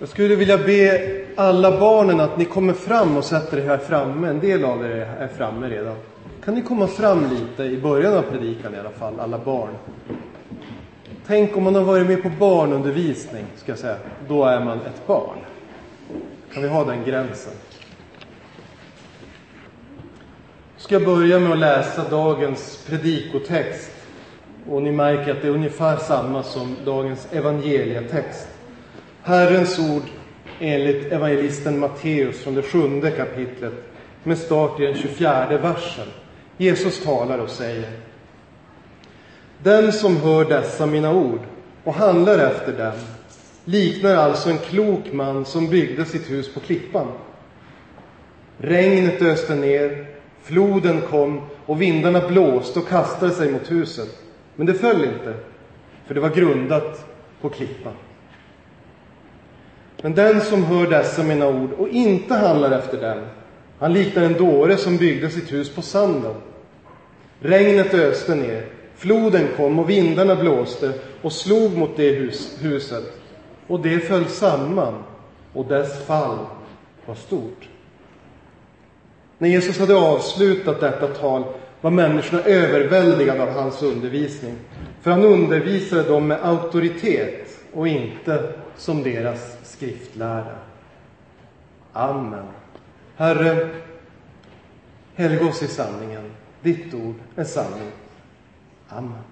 Jag skulle vilja be alla barnen att ni kommer fram och sätter er här framme. En del av er är framme redan. Kan ni komma fram lite i början av predikan i alla fall, alla barn? Tänk om man har varit med på barnundervisning, ska jag säga. Då är man ett barn. Kan vi ha den gränsen? Ska jag börja med att läsa dagens predikotext. Och ni märker att det är ungefär samma som dagens evangelietext. Herrens ord enligt evangelisten Matteus från det sjunde kapitlet med start i den 24 versen. Jesus talar och säger Den som hör dessa mina ord och handlar efter dem liknar alltså en klok man som byggde sitt hus på klippan. Regnet öste ner, floden kom och vindarna blåste och kastade sig mot huset. Men det föll inte, för det var grundat på klippan. Men den som hör dessa mina ord och inte handlar efter dem, han liknar en dåre som byggde sitt hus på sanden. Regnet öste ner, floden kom och vindarna blåste och slog mot det hus, huset. Och det föll samman och dess fall var stort. När Jesus hade avslutat detta tal var människorna överväldigade av hans undervisning. För han undervisade dem med auktoritet och inte som deras skriftlärda. Amen. Herre, helga oss i sanningen. Ditt ord är sanning. Amen.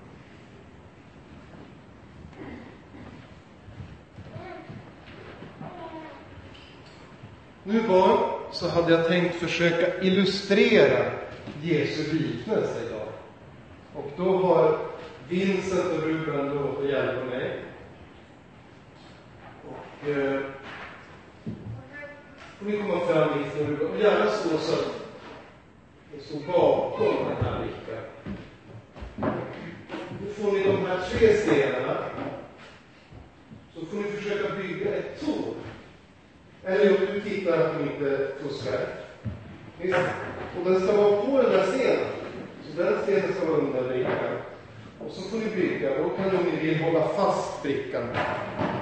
Nu var så hade jag tänkt försöka illustrera Jesu liknelse idag. Och då har Vincent och Ruben lovat att hjälpa mig. Och eh, får ni komma fram hit. och och gärna stå så att ni står bakom den här brickan. Då får ni de här tre stenarna. Så får ni försöka bygga ett torn. Eller om du tittar att de inte fuskar. Och den ska vara på den där stenen. Så den stenen ska vara under brickan. Och så får ni bygga. Då kan ni om ni vill hålla fast brickan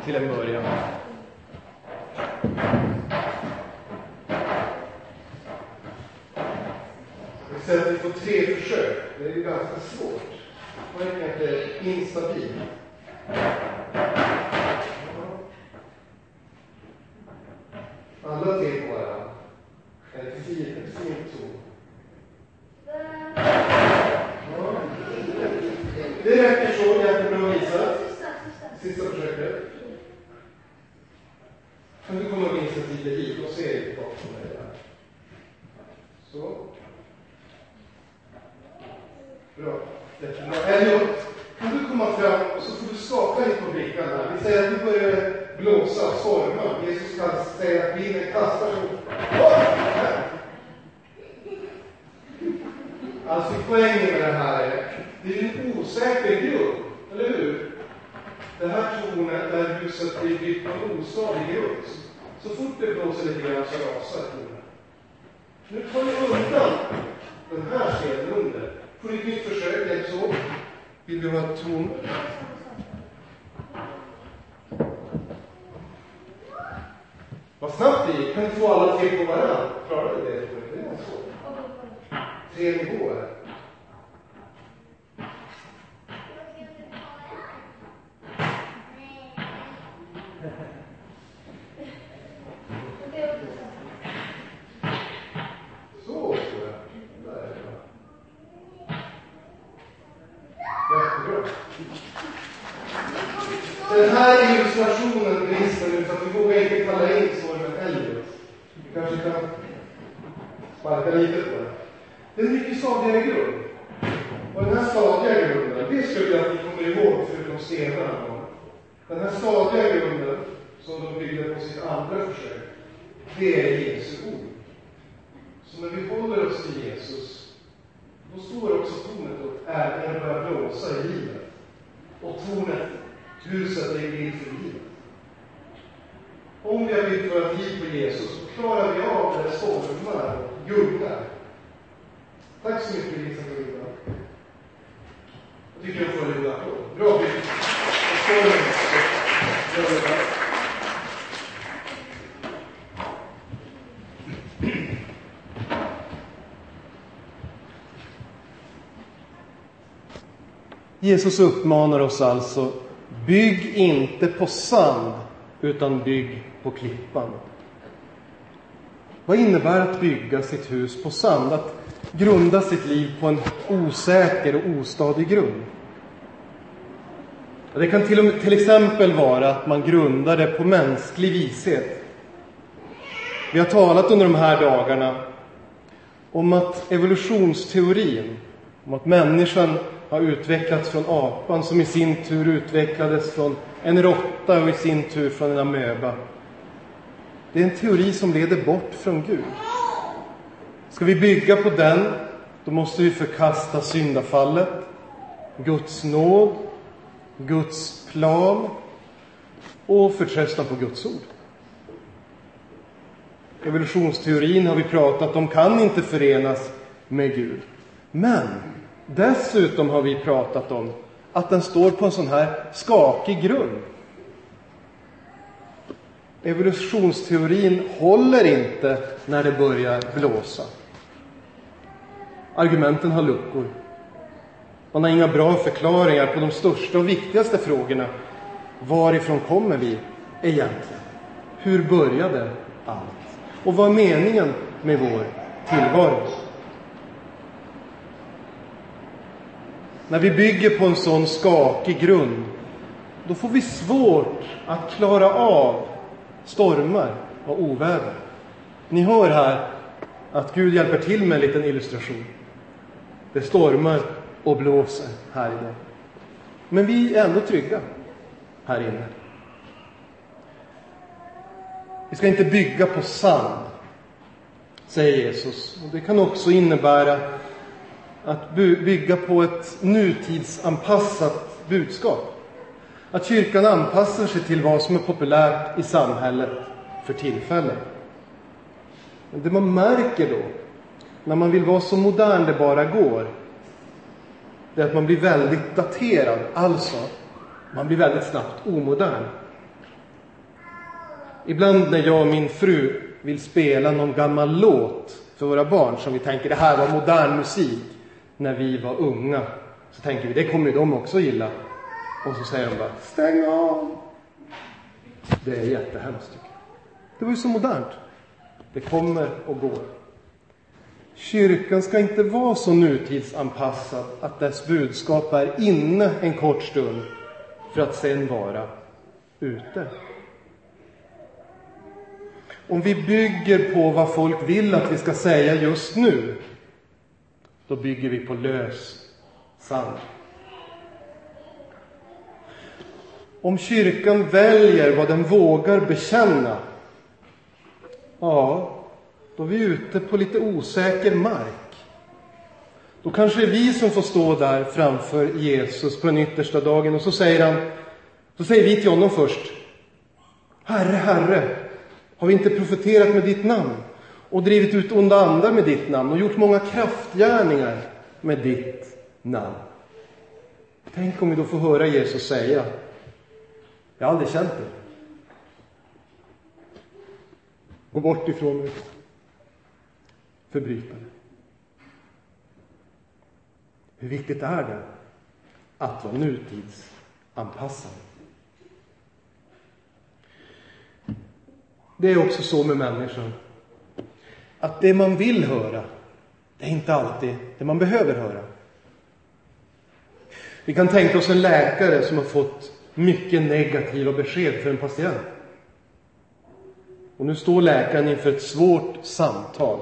till en början. Vi på tre försök. Det är ju ganska svårt. Man är kanske instabil. Alla tre på varandra. Ett fint, ett fint ton. Ja. Det räcker så, jättebra visat. Sista försöket. Kan du komma och visa lite hit och se lite bakom dig där. Så. Bra. Jättebra. Elliot, kan du komma fram och så får du skaka lite på brickan här. Vi säger att det börjar blåsa, storma. Jesus kan säga kastar sig Alltså poängen med det här är, det är en osäker grund, eller hur? Det här tornet, där huset blir byggt på en ostadig grund. Så fort det blåser lite grann så rasar tornet. Nu tar ni undan den här stenen under. Får ni ett nytt försök, hjälps åt. Vill du ha ett torn? Vad snabbt det gick. Kan du få alla tre på varandra? Klarar du det? Det är svårt. Tre nivåer. Så. Där är bra. Den här illustrationen brister nu för att vi vågar inte kalla in stormen Elliot. Vi kanske kan sparka lite på det. Det är en mycket stadigare grund. Och den här stadiga grunden, det skulle jag att ni kommer ihåg förutom stenarna. Den här stadiga grunden som de byggde på sitt andra försök, det är Jesu ord. Så när vi håller oss till Jesus, då står också tornet upp även börjar blåsa i livet. Och tornet, huset, är en bild för livet. Om vi har byggt våra liv på Jesus, klarar vi av det stormar och gungar? Tack så mycket, Isak och Linda. Jag tycker jag får en liten applåd. Bra bild. Jesus uppmanar oss alltså, bygg inte på sand, utan bygg på klippan. Vad innebär att bygga sitt hus på sand? Att grunda sitt liv på en osäker och ostadig grund? Det kan till, till exempel vara att man grundar det på mänsklig vishet. Vi har talat under de här dagarna om att evolutionsteorin, om att människan har utvecklats från apan som i sin tur utvecklades från en råtta och i sin tur från en amöba. Det är en teori som leder bort från Gud. Ska vi bygga på den, då måste vi förkasta syndafallet, Guds nåd, Guds plan och förtröstan på Guds ord. Evolutionsteorin har vi pratat om kan inte förenas med Gud. Men dessutom har vi pratat om att den står på en sån här skakig grund. Evolutionsteorin håller inte när det börjar blåsa. Argumenten har luckor. Man har inga bra förklaringar på de största och viktigaste frågorna. Varifrån kommer vi egentligen? Hur började allt? Och vad är meningen med vår tillvaro? När vi bygger på en sån skakig grund, då får vi svårt att klara av stormar och oväder. Ni hör här att Gud hjälper till med en liten illustration. Det stormar och blåser här idag. Men vi är ändå trygga här inne. Vi ska inte bygga på sand, säger Jesus. Och det kan också innebära att bygga på ett nutidsanpassat budskap. Att kyrkan anpassar sig till vad som är populärt i samhället för tillfället. Men det man märker då, när man vill vara så modern det bara går, det är att man blir väldigt daterad. Alltså, man blir väldigt snabbt omodern. Ibland när jag och min fru vill spela någon gammal låt för våra barn som vi tänker det här var modern musik när vi var unga. Så tänker vi det kommer ju de också gilla. Och så säger de bara stäng av. Det är jättehemskt tycker jag. Det var ju så modernt. Det kommer och går. Kyrkan ska inte vara så nutidsanpassad att dess budskap är inne en kort stund för att sen vara ute. Om vi bygger på vad folk vill att vi ska säga just nu, då bygger vi på lös sand. Om kyrkan väljer vad den vågar bekänna, ja, då är vi ute på lite osäker mark. Då kanske det är vi som får stå där framför Jesus på den yttersta dagen och så säger han, så säger vi till honom först, Herre, Herre, har vi inte profeterat med ditt namn och drivit ut onda andar med ditt namn och gjort många kraftgärningar med ditt namn? Tänk om vi då får höra Jesus säga, jag har aldrig känt det. Gå bort ifrån mig, förbrytare. Hur viktigt är det att vara nutidsanpassad? Det är också så med människan. Att det man vill höra, det är inte alltid det man behöver höra. Vi kan tänka oss en läkare som har fått mycket negativa besked för en patient. Och nu står läkaren inför ett svårt samtal.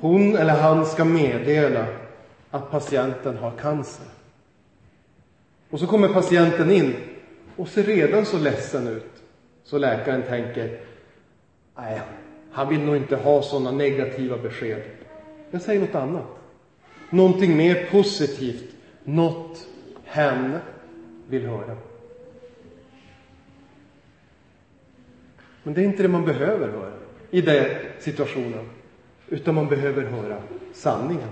Hon eller han ska meddela att patienten har cancer. Och så kommer patienten in och ser redan så ledsen ut. Så läkaren tänker, nej, han vill nog inte ha sådana negativa besked. Jag säger något annat. Någonting mer positivt. Något hen vill höra. Men det är inte det man behöver höra i den situationen. Utan man behöver höra sanningen.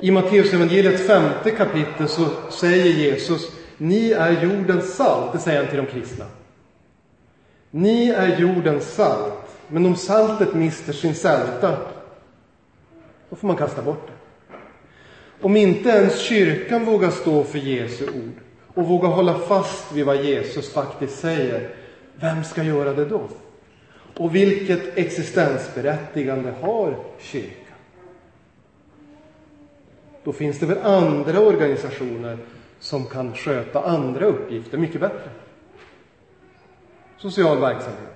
I Matteusevangeliets femte kapitel så säger Jesus, ni är jordens salt. Det säger han till de kristna. Ni är jordens salt, men om saltet mister sin sälta, då får man kasta bort det. Om inte ens kyrkan vågar stå för Jesu ord och vågar hålla fast vid vad Jesus faktiskt säger, vem ska göra det då? Och vilket existensberättigande har kyrkan? Då finns det väl andra organisationer som kan sköta andra uppgifter mycket bättre. Social verksamhet,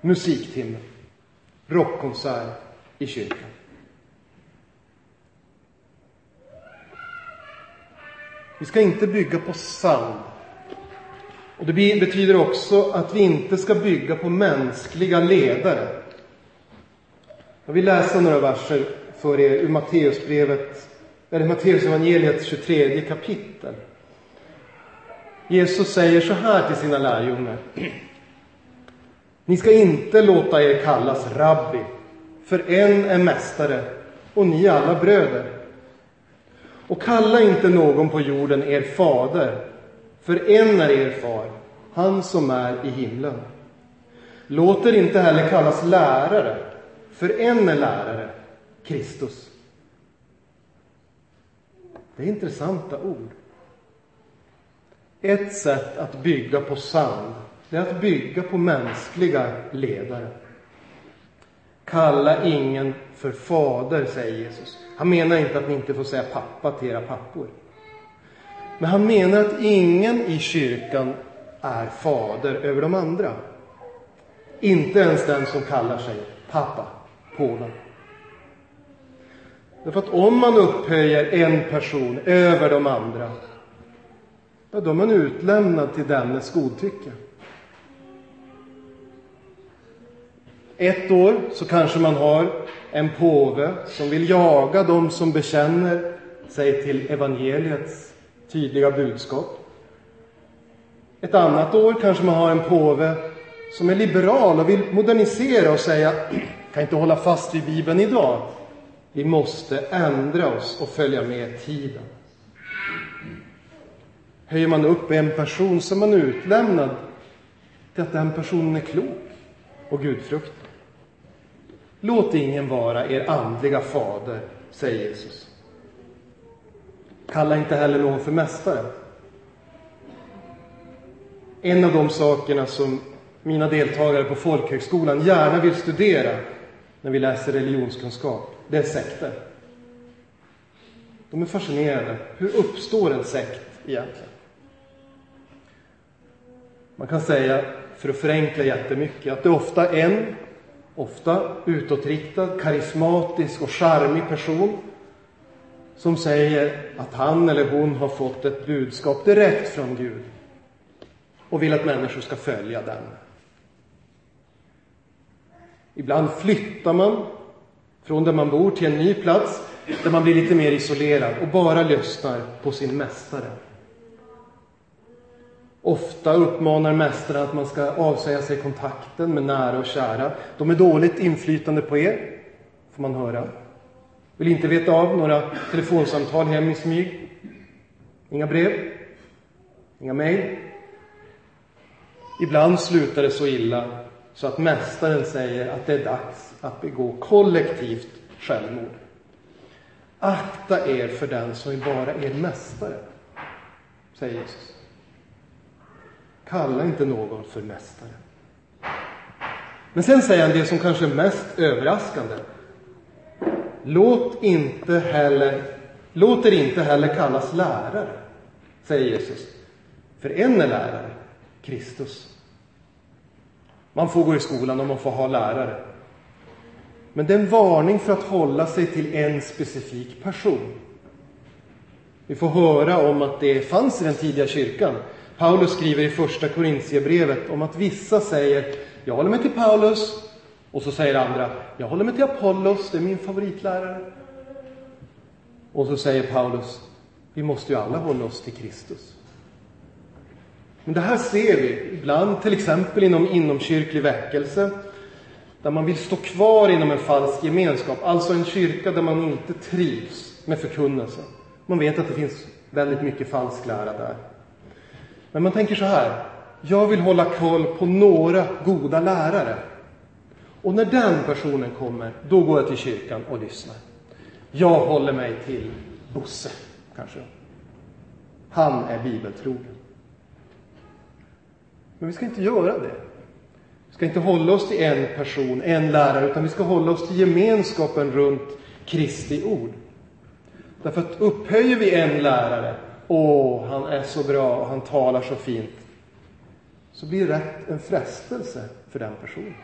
musiktimme, rockkonsert i kyrkan. Vi ska inte bygga på sand. Och det betyder också att vi inte ska bygga på mänskliga ledare. Jag vill läsa några verser för er ur Matteusbrevet, eller Matteusevangeliets 23 kapitel. Jesus säger så här till sina lärjungar. Ni ska inte låta er kallas rabbi, för en är mästare och ni alla bröder. Och kalla inte någon på jorden er fader, för en är er far, han som är i himlen. Låt er inte heller kallas lärare, för en är lärare, Kristus. Det är intressanta ord. Ett sätt att bygga på sand, det är att bygga på mänskliga ledare. Kalla ingen för fader, säger Jesus. Han menar inte att ni inte får säga pappa till era pappor. Men han menar att ingen i kyrkan är fader över de andra. Inte ens den som kallar sig pappa, påven. Därför att om man upphöjer en person över de andra, ja, då är man utlämnad till dennes godtycke. Ett år så kanske man har en påve som vill jaga de som bekänner sig till evangeliets tydliga budskap. Ett annat år kanske man har en påve som är liberal och vill modernisera och säga kan inte hålla fast vid Bibeln idag. Vi måste ändra oss och följa med tiden. Höjer man upp en person så är man utlämnad till att den personen är klok och gudfruktig. Låt ingen vara er andliga fader, säger Jesus. Kalla inte heller någon för mästare. En av de sakerna som mina deltagare på folkhögskolan gärna vill studera när vi läser religionskunskap, det är sekter. De är fascinerade. Hur uppstår en sekt egentligen? Man kan säga, för att förenkla jättemycket, att det är ofta en ofta utåtriktad, karismatisk och charmig person som säger att han eller hon har fått ett budskap direkt från Gud och vill att människor ska följa den. Ibland flyttar man från där man bor till en ny plats där man blir lite mer isolerad och bara lyssnar på sin mästare. Ofta uppmanar mästaren att man ska avsäga sig kontakten med nära och kära. De är dåligt inflytande på er, får man höra. Vill inte veta av några telefonsamtal hem i smyg. Inga brev. Inga mejl. Ibland slutar det så illa så att mästaren säger att det är dags att begå kollektivt självmord. Akta er för den som bara är mästare, säger Jesus. Kalla inte någon för mästare. Men sen säger han det som kanske är mest överraskande. Låt inte heller, låt er inte heller kallas lärare, säger Jesus. För en är lärare, Kristus. Man får gå i skolan och man får ha lärare. Men det är en varning för att hålla sig till en specifik person. Vi får höra om att det fanns i den tidiga kyrkan. Paulus skriver i första Korintierbrevet om att vissa säger jag håller mig till Paulus och så säger andra jag håller mig till Apollos, det är min favoritlärare. Och så säger Paulus vi måste ju alla hålla oss till Kristus. Men det här ser vi ibland, till exempel inom inomkyrklig väckelse, där man vill stå kvar inom en falsk gemenskap, alltså en kyrka där man inte trivs med förkunnelsen. Man vet att det finns väldigt mycket falsk lära där. Men man tänker så här. Jag vill hålla koll på några goda lärare. Och när den personen kommer, då går jag till kyrkan och lyssnar. Jag håller mig till Bosse, kanske. Han är bibeltrogen. Men vi ska inte göra det. Vi ska inte hålla oss till en person, en lärare, utan vi ska hålla oss till gemenskapen runt Kristi ord. Därför att upphöjer vi en lärare, åh, han är så bra och han talar så fint, så blir rätt en frestelse för den personen.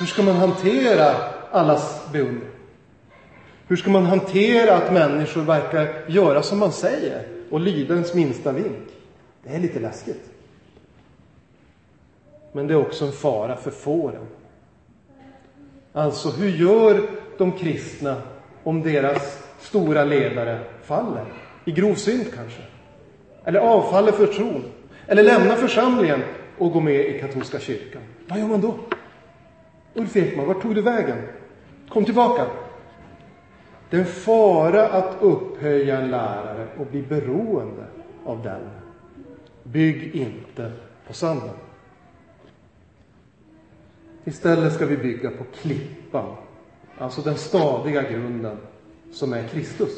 Hur ska man hantera allas beundran? Hur ska man hantera att människor verkar göra som man säger och lyda ens minsta vink? Det är lite läskigt. Men det är också en fara för fåren. Alltså, hur gör de kristna om deras stora ledare faller? I grov synd kanske? Eller avfaller för tron? Eller lämnar församlingen och går med i katolska kyrkan? Vad gör man då? Ulf Ekman, vart tog du vägen? Kom tillbaka. Det är en fara att upphöja en lärare och bli beroende av den. Bygg inte på sanden. Istället ska vi bygga på klippan, alltså den stadiga grunden som är Kristus.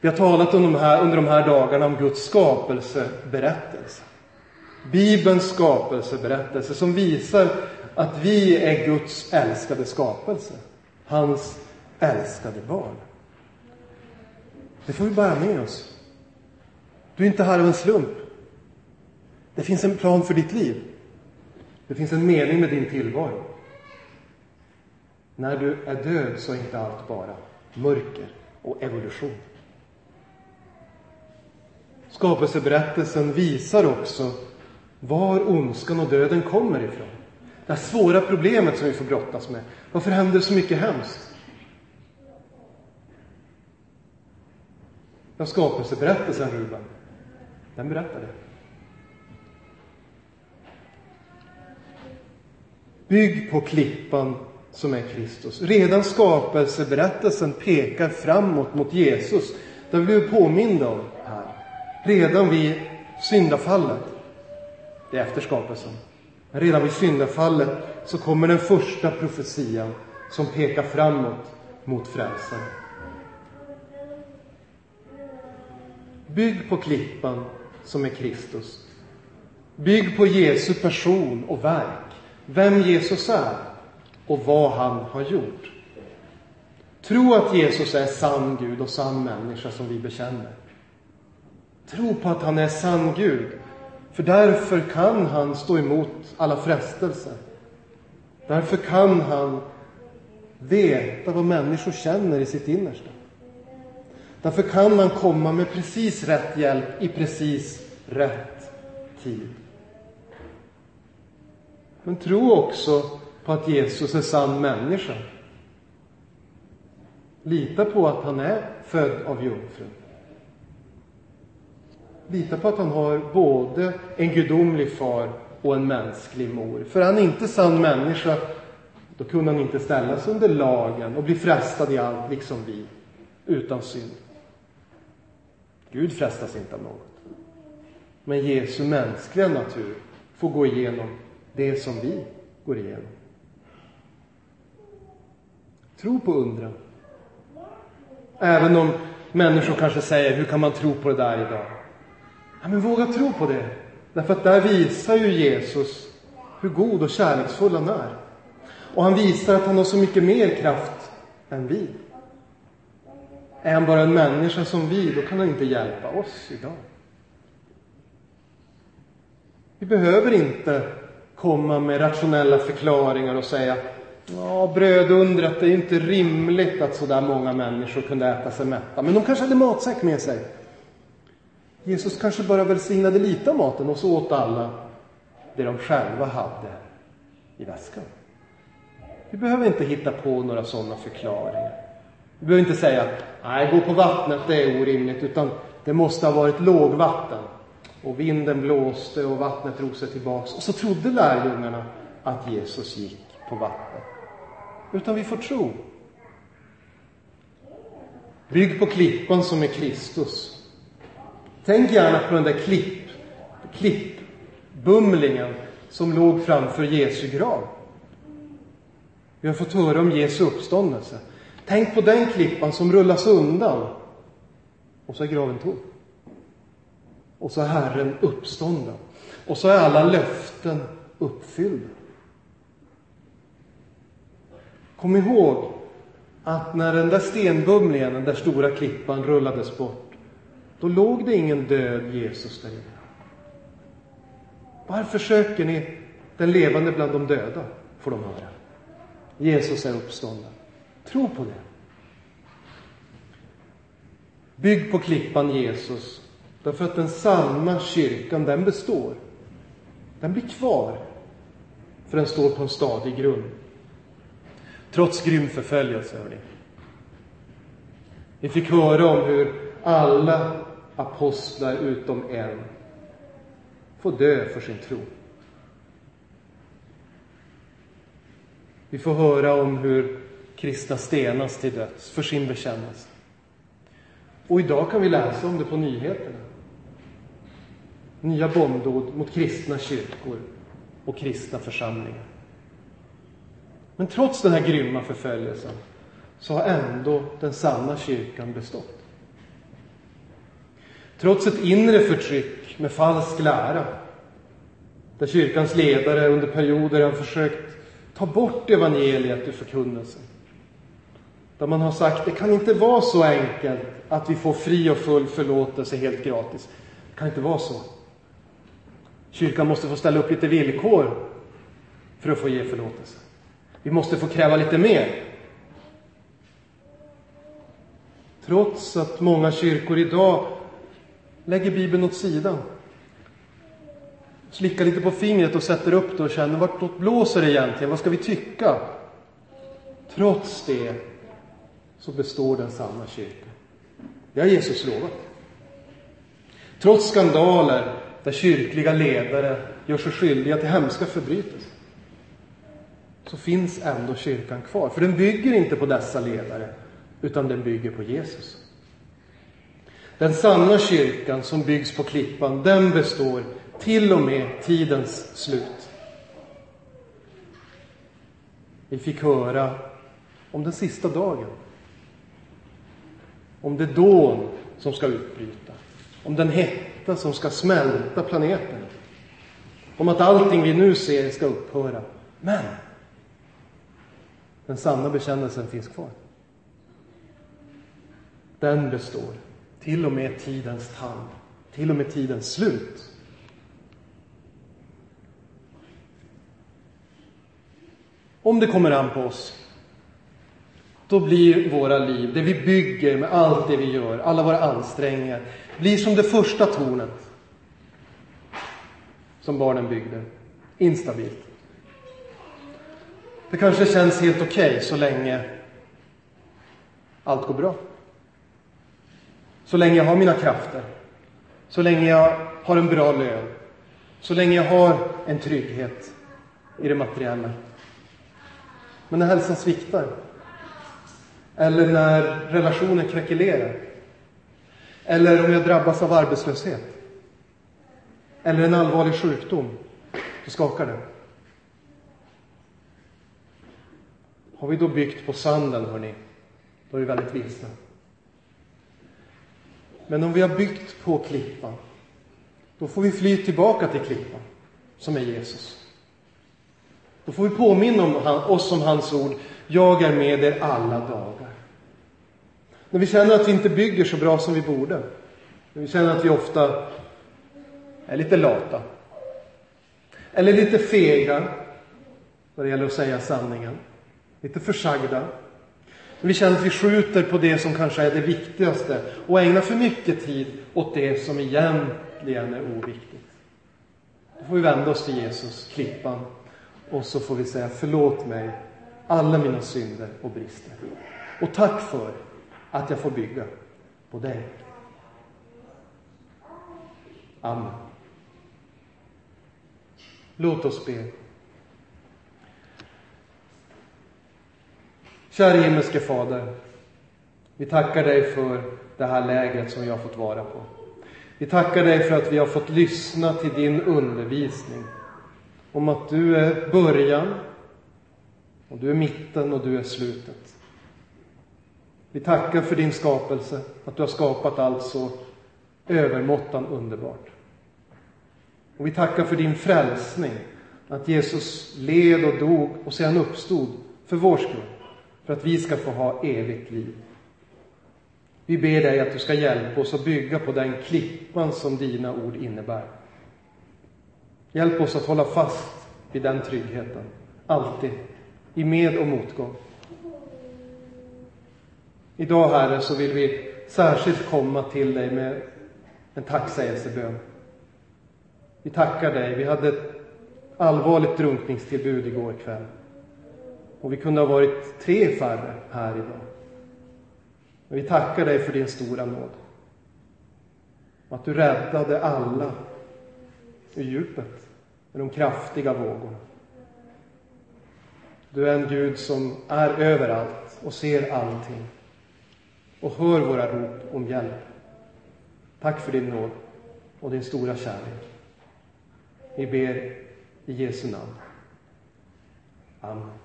Vi har talat om de här, under de här dagarna om Guds skapelseberättelse. Bibelns skapelseberättelse som visar att vi är Guds älskade skapelse. Hans älskade barn. Det får vi bära med oss. Du är inte här av en slump. Det finns en plan för ditt liv. Det finns en mening med din tillvaro. När du är död så är inte allt bara mörker och evolution. Skapelseberättelsen visar också var ondskan och döden kommer ifrån. Det här svåra problemet som vi får brottas med. Varför händer så mycket hemskt? Ja, skapelseberättelsen, Ruben, den berättar det. Bygg på klippan som är Kristus. Redan skapelseberättelsen pekar framåt mot Jesus. Det har vi blivit påminda om här. Redan vid syndafallet. Det är efter skapelsen. Men redan vid syndafallet så kommer den första profetian som pekar framåt mot frälsaren. Bygg på klippan som är Kristus. Bygg på Jesu person och verk vem Jesus är och vad han har gjort. Tro att Jesus är sann Gud och sann människa som vi bekänner. Tro på att han är sann Gud, för därför kan han stå emot alla frestelser. Därför kan han veta vad människor känner i sitt innersta. Därför kan han komma med precis rätt hjälp i precis rätt tid. Men tro också på att Jesus är sann människa. Lita på att han är född av jungfrun. Lita på att han har både en gudomlig far och en mänsklig mor. För han är inte sann människa, då kunde han inte ställas under lagen och bli frestad i allt, liksom vi, utan synd. Gud frestas inte av något. Men Jesu mänskliga natur får gå igenom det som vi går igenom. Tro på undren. Även om människor kanske säger, hur kan man tro på det där idag? Ja, men våga tro på det. Därför att där visar ju Jesus hur god och kärleksfull han är. Och han visar att han har så mycket mer kraft än vi. Är han bara en människa som vi, då kan han inte hjälpa oss idag. Vi behöver inte komma med rationella förklaringar och säga Ja, brödundret, det är inte rimligt att så där många människor kunde äta sig mätta. Men de kanske hade matsäck med sig. Jesus kanske bara välsignade lite av maten och så åt alla det de själva hade i väskan. Vi behöver inte hitta på några sådana förklaringar. Vi behöver inte säga, nej, gå på vattnet, det är orimligt, utan det måste ha varit lågvatten. Och vinden blåste och vattnet drog sig tillbaks. Och så trodde lärjungarna att Jesus gick på vattnet. Utan vi får tro. Bygg på klippan som är Kristus. Tänk gärna på den där klipp, klippbumlingen som låg framför Jesu grav. Vi har fått höra om Jesu uppståndelse. Tänk på den klippan som rullas undan. Och så är graven tom. Och så är Herren uppstånden. Och så är alla löften uppfyllda. Kom ihåg att när den där stenbumlingen, den där stora klippan, rullades bort, då låg det ingen död Jesus där inne. Varför söker ni den levande bland de döda? får de höra. Jesus är uppstånden. Tro på det. Bygg på klippan Jesus, därför att den sanna kyrkan, den består. Den blir kvar, för den står på en stadig grund. Trots grym förföljelse, hörni. Vi fick höra om hur alla apostlar utom en får dö för sin tro. Vi får höra om hur kristna stenas till döds för sin bekännelse. Och idag kan vi läsa om det på nyheterna. Nya bombdåd mot kristna kyrkor och kristna församlingar. Men trots den här grymma förföljelsen så har ändå den sanna kyrkan bestått. Trots ett inre förtryck med falsk lära, där kyrkans ledare under perioder har försökt ta bort evangeliet ur förkunnelsen. Där man har sagt, det kan inte vara så enkelt att vi får fri och full förlåtelse helt gratis. Det kan inte vara så. Kyrkan måste få ställa upp lite villkor för att få ge förlåtelse. Vi måste få kräva lite mer. Trots att många kyrkor idag lägger Bibeln åt sidan. Slickar lite på fingret och sätter upp det och känner vartåt blåser det egentligen? Vad ska vi tycka? Trots det så består den sanna kyrkan. Det har Jesus lovat. Trots skandaler där kyrkliga ledare gör sig skyldiga till hemska förbrytelser så finns ändå kyrkan kvar. För den bygger inte på dessa ledare, utan den bygger på Jesus. Den sanna kyrkan som byggs på klippan, den består till och med tidens slut. Vi fick höra om den sista dagen. Om det dån som ska utbryta. Om den hetta som ska smälta planeten. Om att allting vi nu ser ska upphöra. Men den sanna bekännelsen finns kvar. Den består, till och med tidens tand, till och med tidens slut. Om det kommer an på oss, då blir våra liv, det vi bygger med allt det vi gör, alla våra ansträngningar, blir som det första tornet som barnen byggde. Instabilt. Det kanske känns helt okej okay, så länge allt går bra. Så länge jag har mina krafter. Så länge jag har en bra lön. Så länge jag har en trygghet i det materiella. Men när hälsan sviktar. Eller när relationen krackelerar. Eller om jag drabbas av arbetslöshet. Eller en allvarlig sjukdom. Då skakar det. Har vi då byggt på sanden, hörni, då är vi väldigt vilsna. Men om vi har byggt på klippan, då får vi fly tillbaka till klippan, som är Jesus. Då får vi påminna om oss om hans ord. Jag är med er alla dagar. När vi känner att vi inte bygger så bra som vi borde. När vi känner att vi ofta är lite lata. Eller lite fega när det gäller att säga sanningen lite försagda. Vi känner att vi skjuter på det som kanske är det viktigaste och ägnar för mycket tid åt det som egentligen är oviktigt. Då får vi vända oss till Jesus, klippan, och så får vi säga förlåt mig alla mina synder och brister. Och tack för att jag får bygga på dig. Amen. Låt oss be. Kära himmelske Fader. Vi tackar dig för det här lägret som vi har fått vara på. Vi tackar dig för att vi har fått lyssna till din undervisning om att du är början, och du är mitten och du är slutet. Vi tackar för din skapelse, att du har skapat allt så övermåttan underbart. Och vi tackar för din frälsning, att Jesus led och dog och sedan uppstod för vår skull, för att vi ska få ha evigt liv. Vi ber dig att du ska hjälpa oss att bygga på den klippan som dina ord innebär. Hjälp oss att hålla fast vid den tryggheten, alltid, i med och motgång. Idag, Herre, så vill vi särskilt komma till dig med en tacksägelsebön. Vi tackar dig. Vi hade ett allvarligt drunkningstillbud igår kväll. Och vi kunde ha varit tre färre här idag. Men vi tackar dig för din stora nåd. Att du räddade alla ur djupet med de kraftiga vågorna. Du är en Gud som är överallt och ser allting och hör våra rop om hjälp. Tack för din nåd och din stora kärlek. Vi ber i Jesu namn. Amen.